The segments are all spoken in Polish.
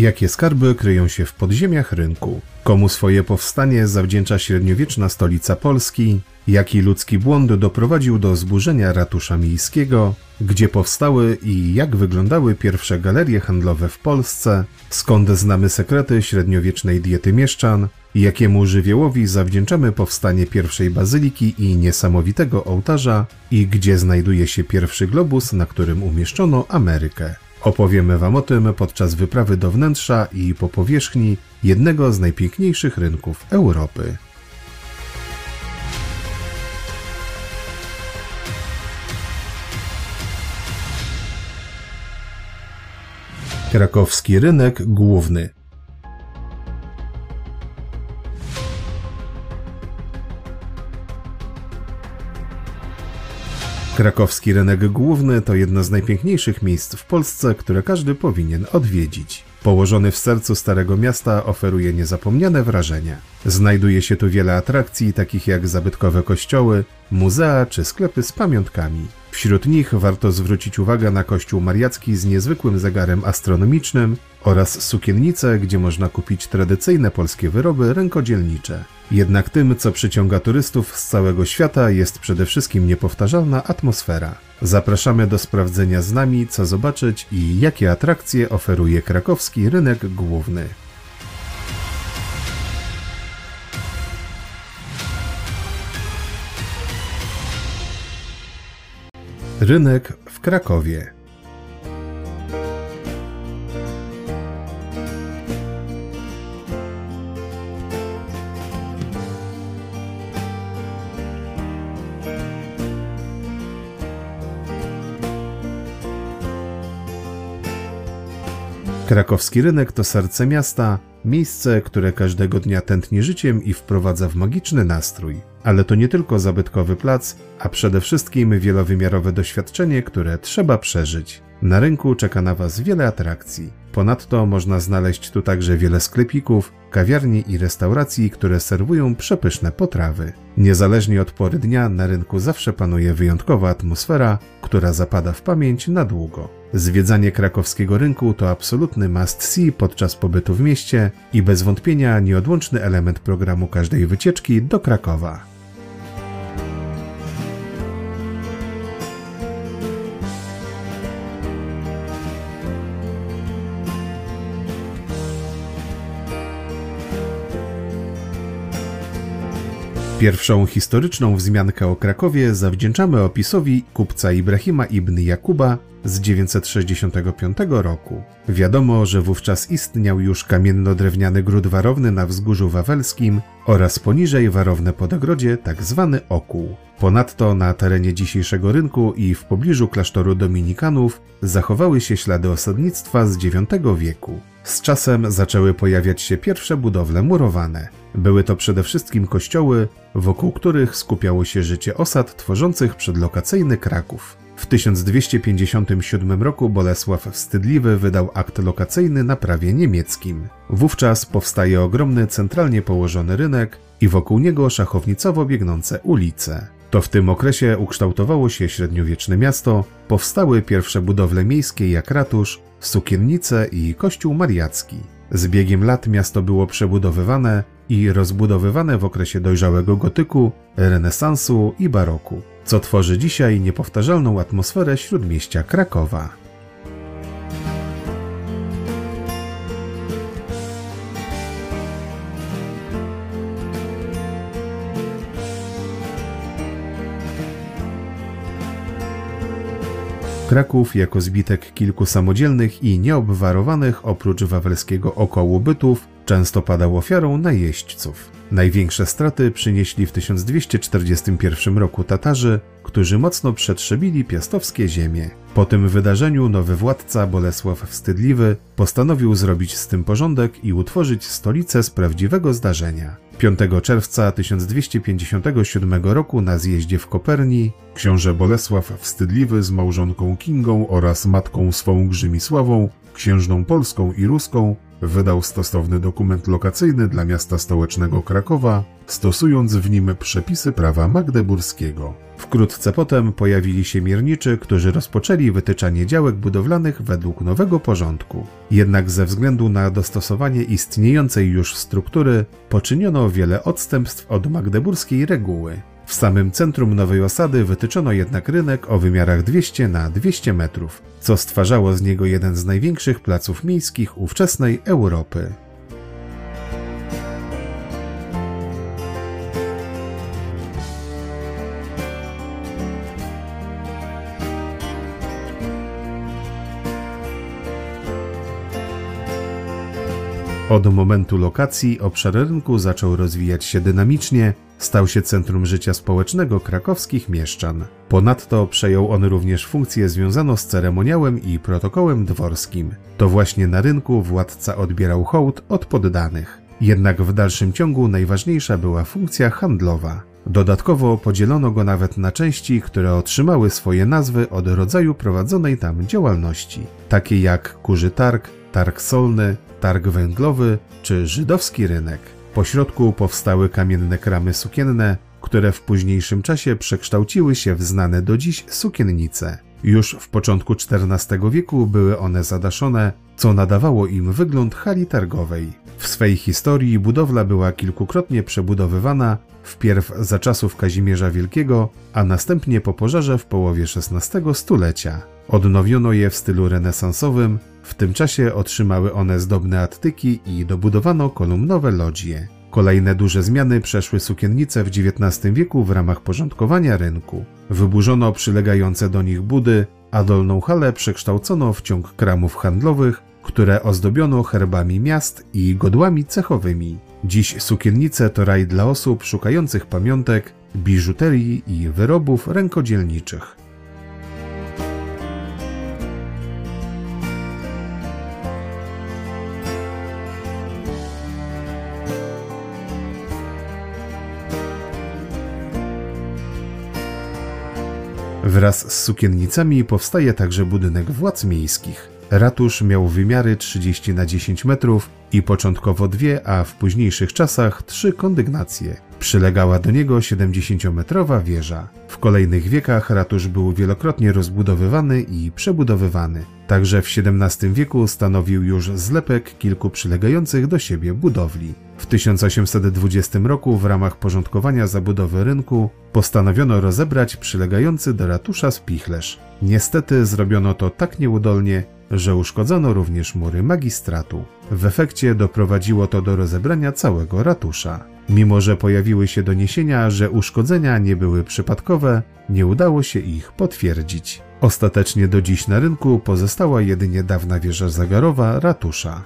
Jakie skarby kryją się w podziemiach rynku? Komu swoje powstanie zawdzięcza średniowieczna stolica Polski? Jaki ludzki błąd doprowadził do zburzenia ratusza miejskiego? Gdzie powstały i jak wyglądały pierwsze galerie handlowe w Polsce? Skąd znamy sekrety średniowiecznej diety mieszczan? Jakiemu żywiołowi zawdzięczamy powstanie pierwszej bazyliki i niesamowitego ołtarza? I gdzie znajduje się pierwszy globus, na którym umieszczono Amerykę? Opowiemy Wam o tym podczas wyprawy do wnętrza i po powierzchni jednego z najpiękniejszych rynków Europy. Krakowski rynek główny Krakowski rynek główny to jedno z najpiękniejszych miejsc w Polsce, które każdy powinien odwiedzić. Położony w sercu Starego Miasta oferuje niezapomniane wrażenia. Znajduje się tu wiele atrakcji, takich jak zabytkowe kościoły, muzea czy sklepy z pamiątkami. Wśród nich warto zwrócić uwagę na kościół mariacki z niezwykłym zegarem astronomicznym oraz sukiennice, gdzie można kupić tradycyjne polskie wyroby rękodzielnicze. Jednak tym, co przyciąga turystów z całego świata, jest przede wszystkim niepowtarzalna atmosfera. Zapraszamy do sprawdzenia z nami, co zobaczyć i jakie atrakcje oferuje krakowski rynek główny. Rynek w Krakowie. Krakowski rynek to serce miasta, miejsce, które każdego dnia tętni życiem i wprowadza w magiczny nastrój. Ale to nie tylko zabytkowy plac, a przede wszystkim wielowymiarowe doświadczenie, które trzeba przeżyć. Na rynku czeka na Was wiele atrakcji. Ponadto można znaleźć tu także wiele sklepików, kawiarni i restauracji, które serwują przepyszne potrawy. Niezależnie od pory dnia na rynku zawsze panuje wyjątkowa atmosfera, która zapada w pamięć na długo. Zwiedzanie krakowskiego rynku to absolutny must see podczas pobytu w mieście i bez wątpienia nieodłączny element programu każdej wycieczki do Krakowa. Pierwszą historyczną wzmiankę o Krakowie zawdzięczamy opisowi kupca Ibrahima ibn Jakuba z 965 roku. Wiadomo, że wówczas istniał już kamienno-drewniany gród warowny na wzgórzu wawelskim oraz poniżej warowne podogrodzie, tak zwany okół. Ponadto na terenie dzisiejszego rynku i w pobliżu klasztoru dominikanów zachowały się ślady osadnictwa z IX wieku. Z czasem zaczęły pojawiać się pierwsze budowle murowane. Były to przede wszystkim kościoły, wokół których skupiało się życie osad tworzących przedlokacyjny Kraków. W 1257 roku Bolesław Wstydliwy wydał akt lokacyjny na prawie niemieckim. Wówczas powstaje ogromny centralnie położony rynek i wokół niego szachownicowo biegnące ulice. To w tym okresie ukształtowało się średniowieczne miasto, powstały pierwsze budowle miejskie jak ratusz, sukiennice i kościół mariacki. Z biegiem lat miasto było przebudowywane i rozbudowywane w okresie dojrzałego gotyku, renesansu i baroku, co tworzy dzisiaj niepowtarzalną atmosferę śródmieścia Krakowa. Kraków jako zbitek kilku samodzielnych i nieobwarowanych oprócz wawelskiego około bytów często padał ofiarą najeźdźców. Największe straty przynieśli w 1241 roku Tatarzy, którzy mocno przetrzebili piastowskie ziemie. Po tym wydarzeniu nowy władca Bolesław Wstydliwy postanowił zrobić z tym porządek i utworzyć stolicę z prawdziwego zdarzenia. 5 czerwca 1257 roku na zjeździe w Koperni książę Bolesław Wstydliwy z małżonką Kingą oraz matką swą Grzymisławą, księżną polską i ruską, wydał stosowny dokument lokacyjny dla miasta stołecznego Krakowa, stosując w nim przepisy prawa magdeburskiego. Wkrótce potem pojawili się mierniczy, którzy rozpoczęli wytyczanie działek budowlanych według nowego porządku. Jednak ze względu na dostosowanie istniejącej już struktury poczyniono wiele odstępstw od magdeburskiej reguły. W samym centrum nowej osady wytyczono jednak rynek o wymiarach 200 na 200 metrów, co stwarzało z niego jeden z największych placów miejskich ówczesnej Europy. Od momentu lokacji obszar rynku zaczął rozwijać się dynamicznie, stał się centrum życia społecznego krakowskich mieszczan. Ponadto przejął on również funkcję związaną z ceremoniałem i protokołem dworskim. To właśnie na rynku władca odbierał hołd od poddanych. Jednak w dalszym ciągu najważniejsza była funkcja handlowa. Dodatkowo podzielono go nawet na części, które otrzymały swoje nazwy od rodzaju prowadzonej tam działalności, takie jak kurzy targ, targ solny, targ węglowy czy żydowski rynek. Po środku powstały kamienne kramy sukienne, które w późniejszym czasie przekształciły się w znane do dziś sukiennice. Już w początku XIV wieku były one zadaszone, co nadawało im wygląd hali targowej. W swej historii budowla była kilkukrotnie przebudowywana, wpierw za czasów Kazimierza Wielkiego, a następnie po pożarze w połowie XVI stulecia. Odnowiono je w stylu renesansowym, w tym czasie otrzymały one zdobne attyki i dobudowano kolumnowe lodzie. Kolejne duże zmiany przeszły sukiennice w XIX wieku w ramach porządkowania rynku. Wyburzono przylegające do nich budy, a dolną halę przekształcono w ciąg kramów handlowych, które ozdobiono herbami miast i godłami cechowymi. Dziś sukiennice to raj dla osób szukających pamiątek, biżuterii i wyrobów rękodzielniczych. Wraz z sukiennicami powstaje także budynek władz miejskich. Ratusz miał wymiary 30 na 10 metrów i początkowo dwie, a w późniejszych czasach trzy kondygnacje. Przylegała do niego 70-metrowa wieża. W kolejnych wiekach ratusz był wielokrotnie rozbudowywany i przebudowywany. Także w XVII wieku stanowił już zlepek kilku przylegających do siebie budowli. W 1820 roku w ramach porządkowania zabudowy rynku postanowiono rozebrać przylegający do ratusza spichlerz. Niestety zrobiono to tak nieudolnie, że uszkodzono również mury magistratu. W efekcie doprowadziło to do rozebrania całego ratusza. Mimo, że pojawiły się doniesienia, że uszkodzenia nie były przypadkowe, nie udało się ich potwierdzić. Ostatecznie do dziś na rynku pozostała jedynie dawna wieża zagarowa ratusza.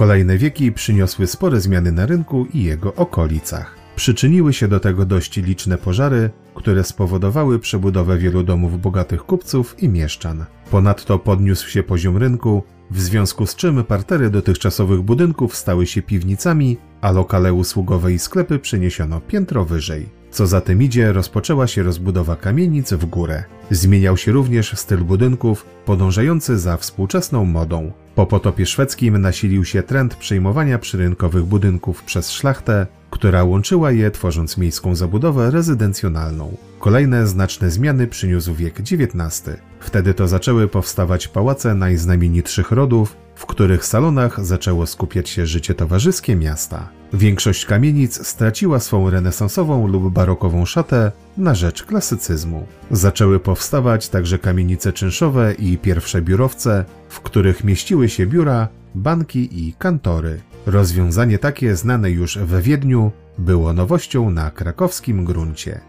Kolejne wieki przyniosły spore zmiany na rynku i jego okolicach. Przyczyniły się do tego dość liczne pożary, które spowodowały przebudowę wielu domów bogatych kupców i mieszczan. Ponadto podniósł się poziom rynku, w związku z czym partery dotychczasowych budynków stały się piwnicami, a lokale usługowe i sklepy przeniesiono piętro wyżej. Co za tym idzie, rozpoczęła się rozbudowa kamienic w górę. Zmieniał się również styl budynków, podążający za współczesną modą. Po potopie szwedzkim nasilił się trend przejmowania przyrynkowych budynków przez szlachtę, która łączyła je tworząc miejską zabudowę rezydencjonalną. Kolejne znaczne zmiany przyniósł wiek XIX. Wtedy to zaczęły powstawać pałace najznamienitszych rodów, w których salonach zaczęło skupiać się życie towarzyskie miasta. Większość kamienic straciła swą renesansową lub barokową szatę na rzecz klasycyzmu. Zaczęły powstawać także kamienice czynszowe i pierwsze biurowce, w których mieściły się biura, banki i kantory. Rozwiązanie takie znane już we Wiedniu było nowością na krakowskim gruncie.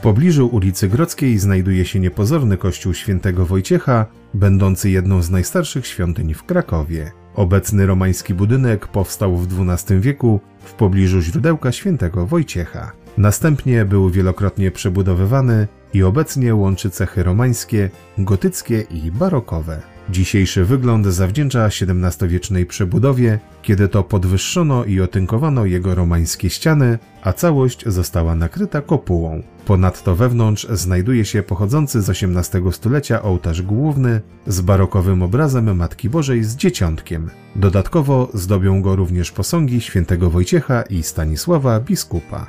Pobliżu ulicy Grodzkiej znajduje się niepozorny kościół świętego Wojciecha, będący jedną z najstarszych świątyń w Krakowie. Obecny romański budynek powstał w XII wieku w pobliżu źródełka świętego Wojciecha. Następnie był wielokrotnie przebudowywany i obecnie łączy cechy romańskie, gotyckie i barokowe. Dzisiejszy wygląd zawdzięcza XVII-wiecznej przebudowie, kiedy to podwyższono i otynkowano jego romańskie ściany, a całość została nakryta kopułą. Ponadto wewnątrz znajduje się pochodzący z XVIII stulecia ołtarz główny z barokowym obrazem Matki Bożej z dzieciątkiem. Dodatkowo zdobią go również posągi świętego Wojciecha i Stanisława biskupa.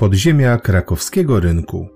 Podziemia krakowskiego rynku.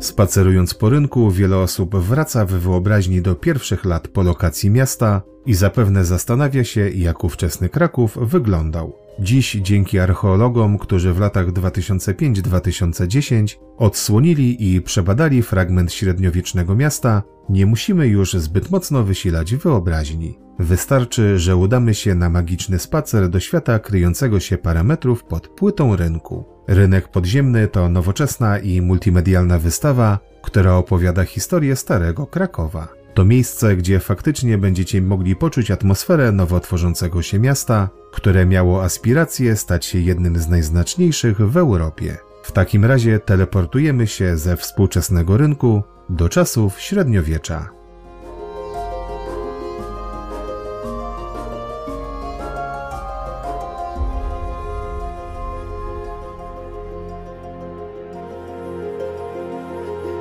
Spacerując po rynku, wiele osób wraca w wyobraźni do pierwszych lat po lokacji miasta i zapewne zastanawia się, jak ówczesny Kraków wyglądał. Dziś dzięki archeologom, którzy w latach 2005-2010 odsłonili i przebadali fragment średniowiecznego miasta, nie musimy już zbyt mocno wysilać wyobraźni. Wystarczy, że udamy się na magiczny spacer do świata kryjącego się parę metrów pod płytą rynku. Rynek podziemny to nowoczesna i multimedialna wystawa, która opowiada historię starego Krakowa. To miejsce, gdzie faktycznie będziecie mogli poczuć atmosferę nowo tworzącego się miasta, które miało aspiracje stać się jednym z najznaczniejszych w Europie. W takim razie teleportujemy się ze współczesnego rynku do czasów średniowiecza.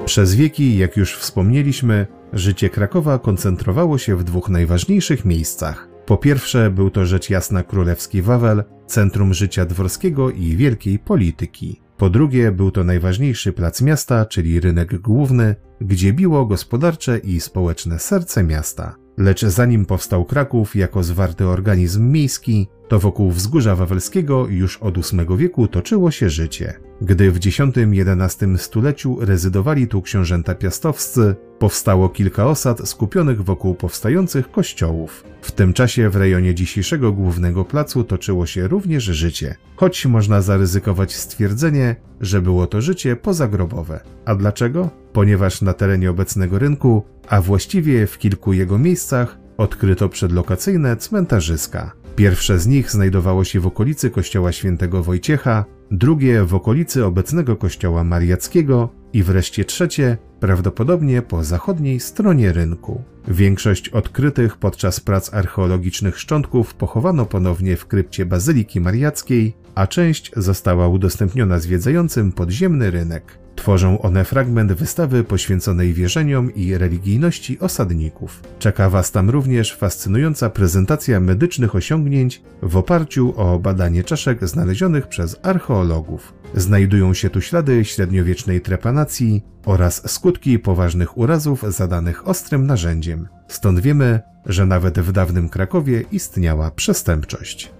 Przez wieki, jak już wspomnieliśmy, życie Krakowa koncentrowało się w dwóch najważniejszych miejscach. Po pierwsze, był to rzecz jasna królewski Wawel, centrum życia dworskiego i wielkiej polityki. Po drugie, był to najważniejszy plac miasta, czyli rynek główny, gdzie biło gospodarcze i społeczne serce miasta. Lecz zanim powstał Kraków jako zwarty organizm miejski, to wokół wzgórza wawelskiego już od VIII wieku toczyło się życie. Gdy w X-XI stuleciu rezydowali tu książęta piastowscy, powstało kilka osad skupionych wokół powstających kościołów. W tym czasie w rejonie dzisiejszego głównego placu toczyło się również życie, choć można zaryzykować stwierdzenie, że było to życie pozagrobowe. A dlaczego? Ponieważ na terenie obecnego rynku, a właściwie w kilku jego miejscach, odkryto przedlokacyjne cmentarzyska. Pierwsze z nich znajdowało się w okolicy kościoła świętego Wojciecha, drugie w okolicy obecnego kościoła mariackiego i wreszcie trzecie prawdopodobnie po zachodniej stronie rynku. Większość odkrytych podczas prac archeologicznych szczątków pochowano ponownie w krypcie Bazyliki Mariackiej, a część została udostępniona zwiedzającym podziemny rynek. Tworzą one fragment wystawy poświęconej wierzeniom i religijności osadników. Czeka Was tam również fascynująca prezentacja medycznych osiągnięć w oparciu o badanie czaszek znalezionych przez archeologów. Znajdują się tu ślady średniowiecznej trepanacji oraz skutki poważnych urazów zadanych ostrym narzędziem. Stąd wiemy, że nawet w dawnym Krakowie istniała przestępczość.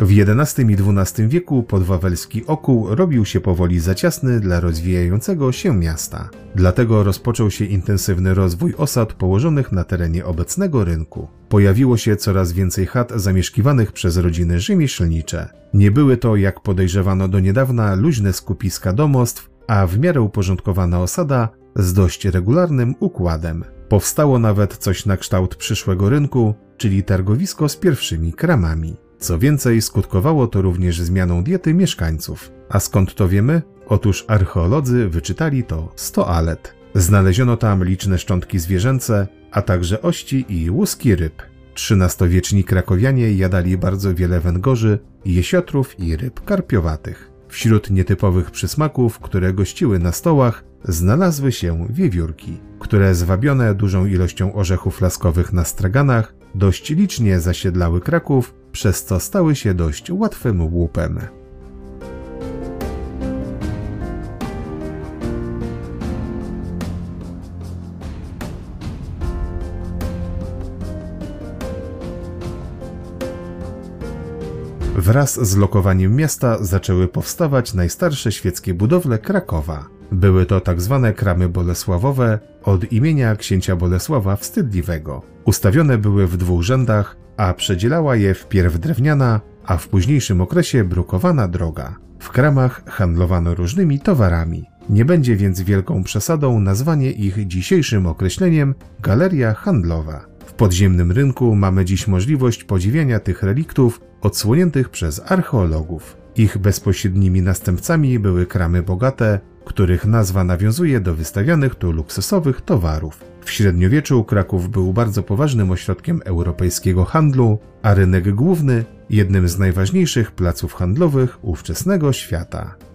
W XI i XII wieku podwawelski Okół robił się powoli za ciasny dla rozwijającego się miasta. Dlatego rozpoczął się intensywny rozwój osad położonych na terenie obecnego rynku. Pojawiło się coraz więcej chat zamieszkiwanych przez rodziny rzemieślnicze. Nie były to, jak podejrzewano do niedawna, luźne skupiska domostw, a w miarę uporządkowana osada z dość regularnym układem. Powstało nawet coś na kształt przyszłego rynku, czyli targowisko z pierwszymi kramami. Co więcej, skutkowało to również zmianą diety mieszkańców. A skąd to wiemy? Otóż archeolodzy wyczytali to z toalet. Znaleziono tam liczne szczątki zwierzęce, a także ości i łuski ryb. XIII-wieczni krakowianie jadali bardzo wiele węgorzy, jesiotrów i ryb karpiowatych. Wśród nietypowych przysmaków, które gościły na stołach, znalazły się wiewiórki, które zwabione dużą ilością orzechów laskowych na straganach dość licznie zasiedlały Kraków przez co stały się dość łatwym łupem. Wraz z lokowaniem miasta zaczęły powstawać najstarsze świeckie budowle Krakowa. Były to tak zwane kramy bolesławowe od imienia księcia Bolesława Wstydliwego. Ustawione były w dwóch rzędach, a przedzielała je wpierw drewniana, a w późniejszym okresie brukowana droga. W kramach handlowano różnymi towarami. Nie będzie więc wielką przesadą nazwanie ich dzisiejszym określeniem galeria handlowa. W podziemnym rynku mamy dziś możliwość podziwiania tych reliktów odsłoniętych przez archeologów. Ich bezpośrednimi następcami były kramy bogate, których nazwa nawiązuje do wystawianych tu luksusowych towarów. W średniowieczu Kraków był bardzo poważnym ośrodkiem europejskiego handlu, a rynek główny jednym z najważniejszych placów handlowych ówczesnego świata.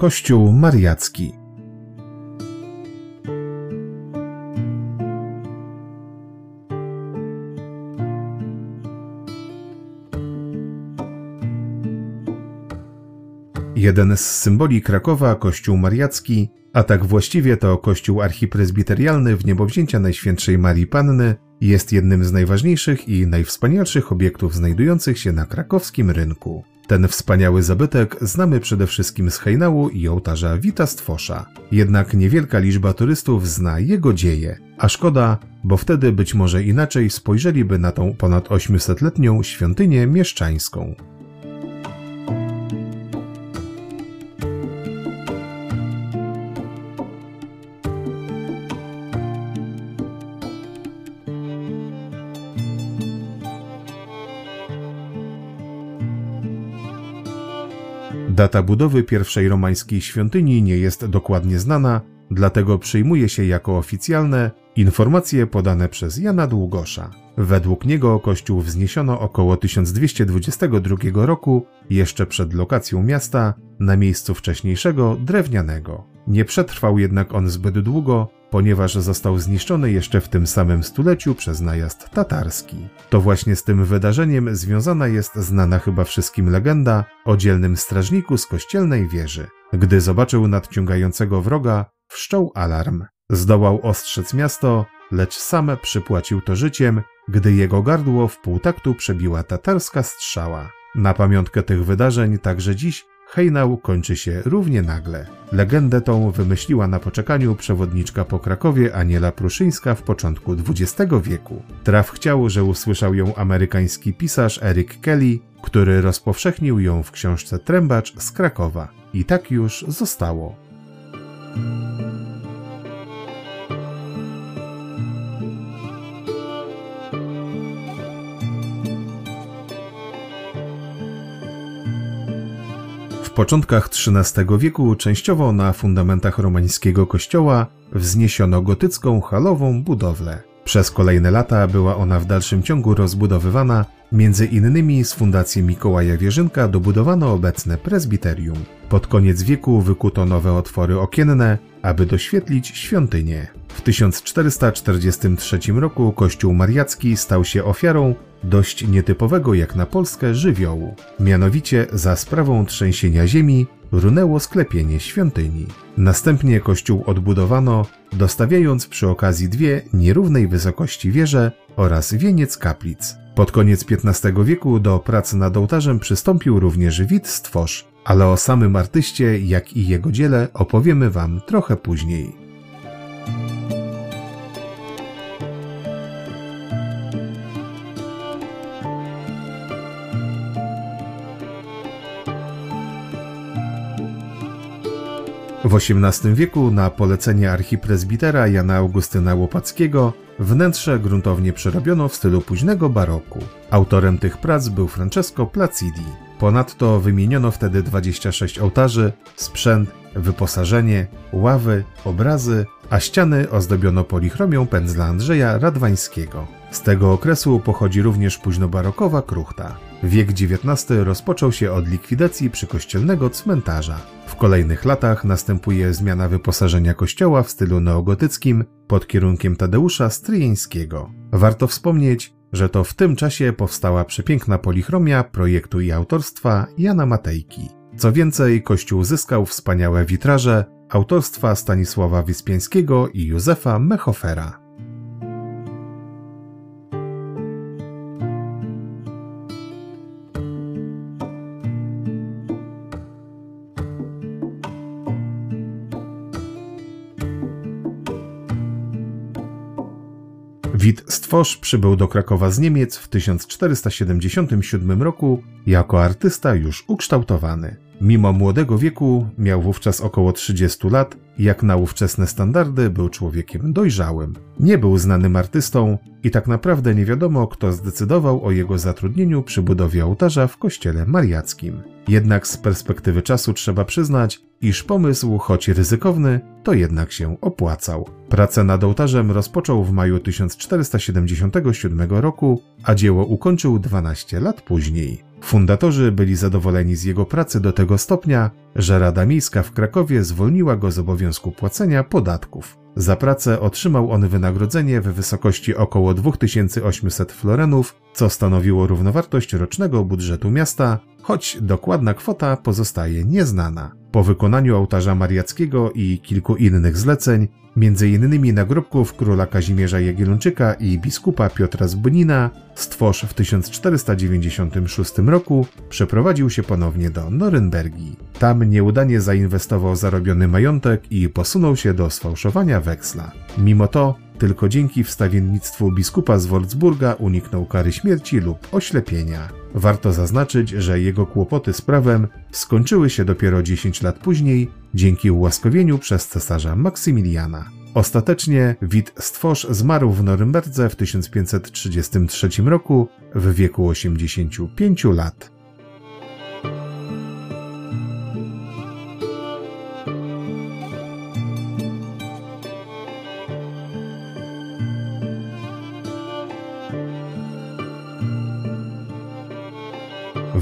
Kościół Mariacki Jeden z symboli Krakowa, Kościół Mariacki, a tak właściwie to Kościół archipresbiterialny w niebowzięcia Najświętszej Marii Panny, jest jednym z najważniejszych i najwspanialszych obiektów znajdujących się na krakowskim rynku. Ten wspaniały zabytek znamy przede wszystkim z hejnału i ołtarza Wita Stwosza. Jednak niewielka liczba turystów zna jego dzieje, a szkoda, bo wtedy być może inaczej spojrzeliby na tą ponad 800-letnią świątynię mieszczańską. Data budowy pierwszej romańskiej świątyni nie jest dokładnie znana, dlatego przyjmuje się jako oficjalne informacje podane przez Jana Długosza. Według niego kościół wzniesiono około 1222 roku, jeszcze przed lokacją miasta, na miejscu wcześniejszego drewnianego. Nie przetrwał jednak on zbyt długo, ponieważ został zniszczony jeszcze w tym samym stuleciu przez najazd tatarski. To właśnie z tym wydarzeniem związana jest znana chyba wszystkim legenda o dzielnym strażniku z kościelnej wieży. Gdy zobaczył nadciągającego wroga, wszczął alarm. Zdołał ostrzec miasto, lecz sam przypłacił to życiem, gdy jego gardło w półtaktu przebiła tatarska strzała. Na pamiątkę tych wydarzeń także dziś hejnał kończy się równie nagle. Legendę tą wymyśliła na poczekaniu przewodniczka po Krakowie Aniela Pruszyńska w początku XX wieku. Traf chciał, że usłyszał ją amerykański pisarz Eric Kelly, który rozpowszechnił ją w książce Trębacz z Krakowa. I tak już zostało. Początkach XIII wieku częściowo na fundamentach romańskiego kościoła wzniesiono gotycką halową budowlę. Przez kolejne lata była ona w dalszym ciągu rozbudowywana, między innymi z fundacji Mikołaja Wierzynka dobudowano obecne prezbiterium. Pod koniec wieku wykuto nowe otwory okienne, aby doświetlić świątynię. W 1443 roku kościół mariacki stał się ofiarą dość nietypowego jak na Polskę żywiołu. Mianowicie za sprawą trzęsienia ziemi runęło sklepienie świątyni. Następnie kościół odbudowano, dostawiając przy okazji dwie nierównej wysokości wieże oraz wieniec kaplic. Pod koniec XV wieku do prac nad ołtarzem przystąpił również Wit Stworz, ale o samym artyście, jak i jego dziele opowiemy Wam trochę później. W XVIII wieku na polecenie archipresbitera Jana Augustyna Łopackiego wnętrze gruntownie przerobiono w stylu późnego baroku. Autorem tych prac był Francesco Placidi. Ponadto wymieniono wtedy 26 ołtarzy, sprzęt, wyposażenie, ławy, obrazy, a ściany ozdobiono polichromią pędzla Andrzeja Radwańskiego. Z tego okresu pochodzi również późnobarokowa kruchta. Wiek XIX rozpoczął się od likwidacji przykościelnego cmentarza. W kolejnych latach następuje zmiana wyposażenia kościoła w stylu neogotyckim pod kierunkiem Tadeusza Stryjeńskiego. Warto wspomnieć, że to w tym czasie powstała przepiękna polichromia projektu i autorstwa Jana Matejki. Co więcej, kościół zyskał wspaniałe witraże autorstwa Stanisława Wyspiańskiego i Józefa Mechofera. Wit Stworz przybył do Krakowa z Niemiec w 1477 roku jako artysta już ukształtowany. Mimo młodego wieku, miał wówczas około 30 lat, jak na ówczesne standardy był człowiekiem dojrzałym. Nie był znanym artystą i tak naprawdę nie wiadomo, kto zdecydował o jego zatrudnieniu przy budowie ołtarza w kościele mariackim. Jednak z perspektywy czasu trzeba przyznać, iż pomysł, choć ryzykowny, to jednak się opłacał. Pracę nad ołtarzem rozpoczął w maju 1477 roku, a dzieło ukończył 12 lat później. Fundatorzy byli zadowoleni z jego pracy do tego stopnia, że Rada Miejska w Krakowie zwolniła go z obowiązku płacenia podatków. Za pracę otrzymał on wynagrodzenie w wysokości około 2800 florenów, co stanowiło równowartość rocznego budżetu miasta, choć dokładna kwota pozostaje nieznana. Po wykonaniu ołtarza mariackiego i kilku innych zleceń, m.in. nagrobków króla Kazimierza Jagiellończyka i biskupa Piotra Zbunina, stworz w 1496 roku przeprowadził się ponownie do Norymbergi. Tam nieudanie zainwestował zarobiony majątek i posunął się do sfałszowania weksla. Mimo to tylko dzięki wstawiennictwu biskupa z Wolfsburga uniknął kary śmierci lub oślepienia. Warto zaznaczyć, że jego kłopoty z prawem skończyły się dopiero 10 lat później dzięki ułaskowieniu przez cesarza Maksymiliana. Ostatecznie Wit Stworz zmarł w Norymberdze w 1533 roku w wieku 85 lat.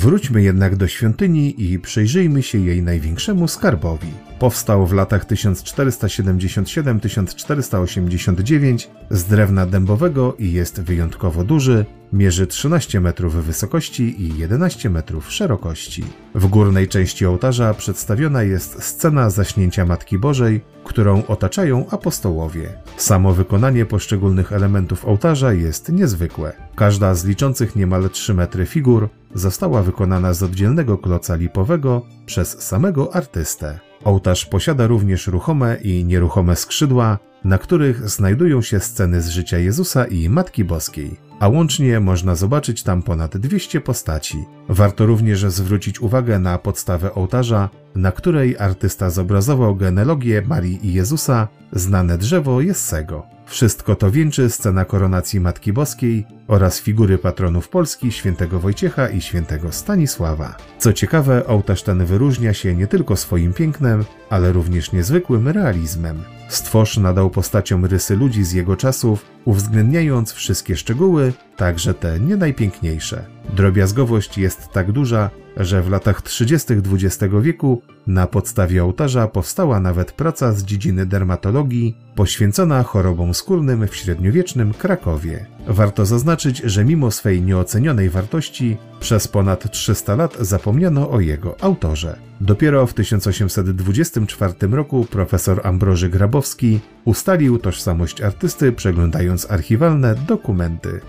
Wróćmy jednak do świątyni i przyjrzyjmy się jej największemu skarbowi. Powstał w latach 1477-1489 z drewna dębowego i jest wyjątkowo duży, mierzy 13 metrów wysokości i 11 metrów szerokości. W górnej części ołtarza przedstawiona jest scena zaśnięcia Matki Bożej, którą otaczają apostołowie. Samo wykonanie poszczególnych elementów ołtarza jest niezwykłe. Każda z liczących niemal 3 metry figur została wykonana z oddzielnego kloca lipowego przez samego artystę. Ołtarz posiada również ruchome i nieruchome skrzydła, na których znajdują się sceny z życia Jezusa i Matki Boskiej, a łącznie można zobaczyć tam ponad 200 postaci. Warto również zwrócić uwagę na podstawę ołtarza, na której artysta zobrazował genealogię Marii i Jezusa, znane drzewo Jessego. Wszystko to wieńczy scena koronacji Matki Boskiej oraz figury patronów Polski świętego Wojciecha i świętego Stanisława. Co ciekawe, ołtarz ten wyróżnia się nie tylko swoim pięknem, ale również niezwykłym realizmem. Stworz nadał postaciom rysy ludzi z jego czasów, uwzględniając wszystkie szczegóły, także te nie najpiękniejsze. Drobiazgowość jest tak duża, że w latach 30. XX wieku na podstawie ołtarza powstała nawet praca z dziedziny dermatologii poświęcona chorobom skórnym w średniowiecznym Krakowie. Warto zaznaczyć, że mimo swej nieocenionej wartości przez ponad 300 lat zapomniano o jego autorze. Dopiero w 1824 roku profesor Ambroży Grabowski ustalił tożsamość artysty przeglądając archiwalne dokumenty.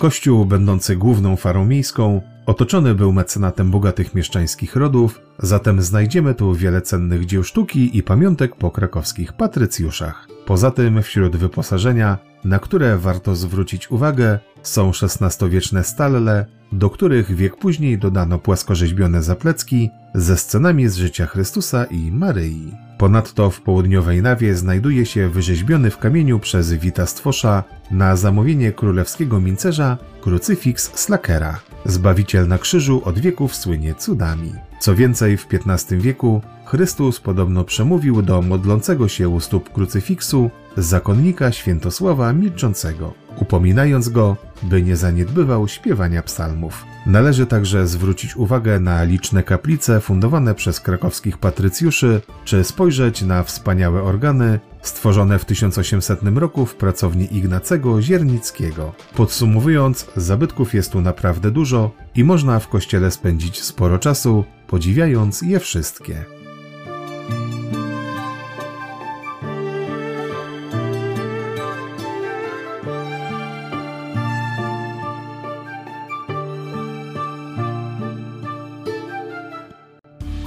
Kościół, będący główną farą miejską, otoczony był mecenatem bogatych mieszczańskich rodów, zatem znajdziemy tu wiele cennych dzieł sztuki i pamiątek po krakowskich patrycjuszach. Poza tym wśród wyposażenia, na które warto zwrócić uwagę, są XVI-wieczne stalle, do których wiek później dodano płaskorzeźbione zaplecki ze scenami z życia Chrystusa i Maryi. Ponadto w południowej nawie znajduje się wyrzeźbiony w kamieniu przez Wita Stwosza na zamówienie królewskiego mincerza krucyfiks Slakera. Zbawiciel na krzyżu od wieków słynie cudami. Co więcej, w XV wieku Chrystus podobno przemówił do modlącego się u stóp krucyfiksu zakonnika Świętosława Milczącego, upominając go, by nie zaniedbywał śpiewania psalmów. Należy także zwrócić uwagę na liczne kaplice fundowane przez krakowskich patrycjuszy, czy spojrzeć na wspaniałe organy stworzone w 1800 roku w pracowni Ignacego Ziernickiego. Podsumowując, zabytków jest tu naprawdę dużo i można w kościele spędzić sporo czasu, podziwiając je wszystkie.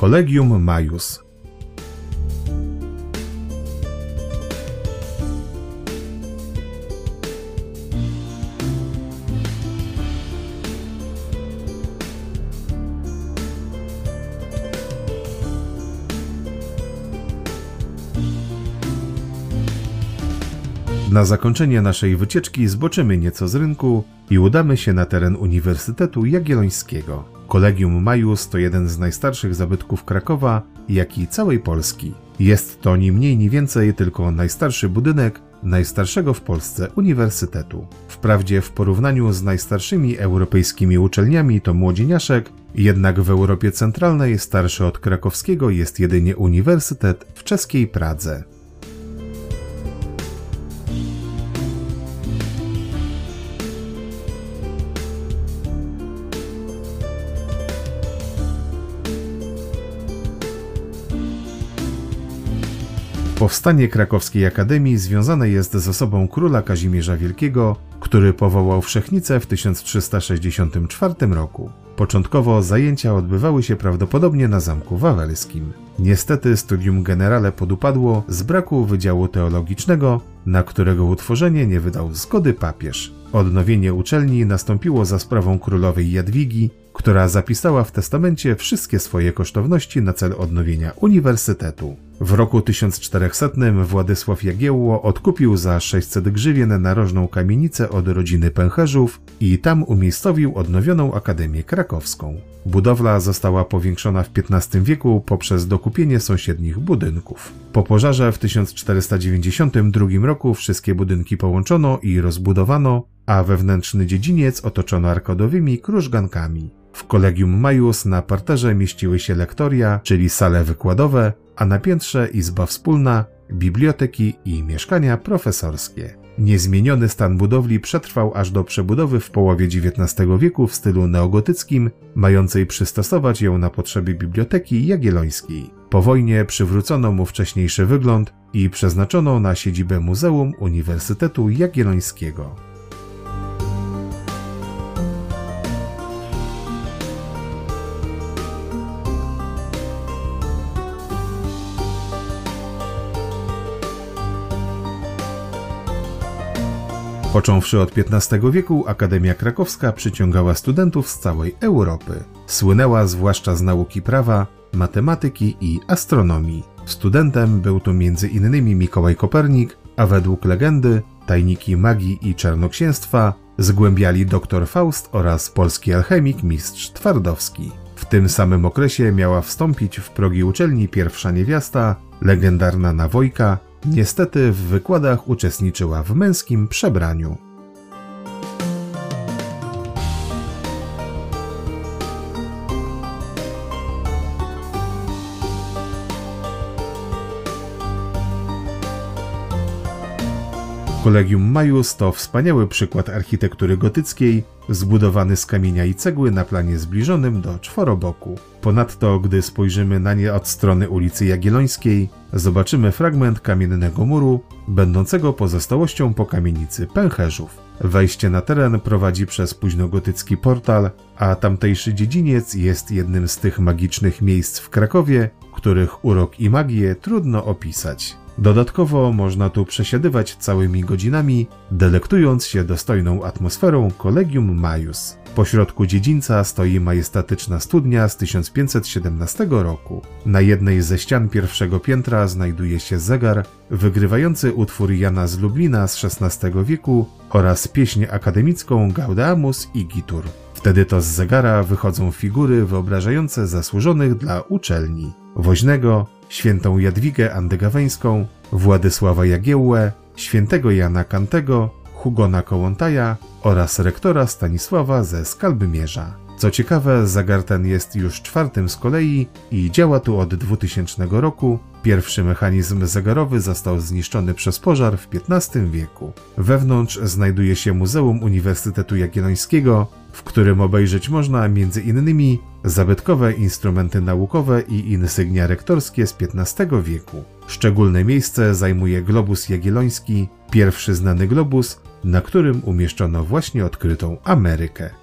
Collegium Majus Na zakończenie naszej wycieczki zboczymy nieco z rynku i udamy się na teren Uniwersytetu Jagiellońskiego. Kolegium Majus to jeden z najstarszych zabytków Krakowa, jak i całej Polski. Jest to ni mniej ni więcej tylko najstarszy budynek najstarszego w Polsce uniwersytetu. Wprawdzie w porównaniu z najstarszymi europejskimi uczelniami to młodzieniaszek, jednak w Europie Centralnej starszy od krakowskiego jest jedynie uniwersytet w czeskiej Pradze. Powstanie krakowskiej akademii związane jest z osobą króla Kazimierza Wielkiego, który powołał Wszechnicę w 1364 roku. Początkowo zajęcia odbywały się prawdopodobnie na Zamku Wawelskim. Niestety studium generale podupadło z braku Wydziału Teologicznego, na którego utworzenie nie wydał zgody papież. Odnowienie uczelni nastąpiło za sprawą królowej Jadwigi, która zapisała w testamencie wszystkie swoje kosztowności na cel odnowienia uniwersytetu. W roku 1400 Władysław Jagiełło odkupił za 600 grzywien narożną kamienicę od rodziny pęcherzów i tam umiejscowił odnowioną Akademię Krakowską. Budowla została powiększona w XV wieku poprzez dokupienie sąsiednich budynków. Po pożarze w 1492 roku wszystkie budynki połączono i rozbudowano, a wewnętrzny dziedziniec otoczono arkadowymi krużgankami. W Kolegium Majus na parterze mieściły się lektoria, czyli sale wykładowe, a na piętrze izba wspólna, biblioteki i mieszkania profesorskie. Niezmieniony stan budowli przetrwał aż do przebudowy w połowie XIX wieku w stylu neogotyckim, mającej przystosować ją na potrzeby Biblioteki Jagiellońskiej. Po wojnie przywrócono mu wcześniejszy wygląd i przeznaczono na siedzibę Muzeum Uniwersytetu Jagiellońskiego. Począwszy od XV wieku, Akademia Krakowska przyciągała studentów z całej Europy. Słynęła zwłaszcza z nauki prawa, matematyki i astronomii. Studentem był tu m.in. Mikołaj Kopernik, a według legendy tajniki magii i czarnoksięstwa zgłębiali dr Faust oraz polski alchemik mistrz Twardowski. W tym samym okresie miała wstąpić w progi uczelni pierwsza niewiasta, legendarna Nawojka, Niestety w wykładach uczestniczyła w męskim przebraniu. Kolegium Majus to wspaniały przykład architektury gotyckiej, zbudowany z kamienia i cegły na planie zbliżonym do czworoboku. Ponadto, gdy spojrzymy na nie od strony ulicy Jagiellońskiej, zobaczymy fragment kamiennego muru, będącego pozostałością po kamienicy pęcherzów. Wejście na teren prowadzi przez późnogotycki portal, a tamtejszy dziedziniec jest jednym z tych magicznych miejsc w Krakowie, których urok i magię trudno opisać. Dodatkowo można tu przesiadywać całymi godzinami, delektując się dostojną atmosferą Collegium Majus. Pośrodku dziedzińca stoi majestatyczna studnia z 1517 roku. Na jednej ze ścian pierwszego piętra znajduje się zegar wygrywający utwór Jana z Lublina z XVI wieku oraz pieśń akademicką Gaudeamus Igitur Wtedy to z zegara wychodzą figury wyobrażające zasłużonych dla uczelni. Woźnego, świętą Jadwigę Andegaweńską, Władysława Jagiełłę, świętego Jana Kantego, Hugona Kołątaja oraz rektora Stanisława ze Skalbymierza. Co ciekawe, zegar ten jest już czwartym z kolei i działa tu od 2000 roku. Pierwszy mechanizm zegarowy został zniszczony przez pożar w XV wieku. Wewnątrz znajduje się Muzeum Uniwersytetu Jagiellońskiego, w którym obejrzeć można m.in. zabytkowe instrumenty naukowe i insygnia rektorskie z XV wieku. Szczególne miejsce zajmuje globus jagielloński, pierwszy znany globus, na którym umieszczono właśnie odkrytą Amerykę.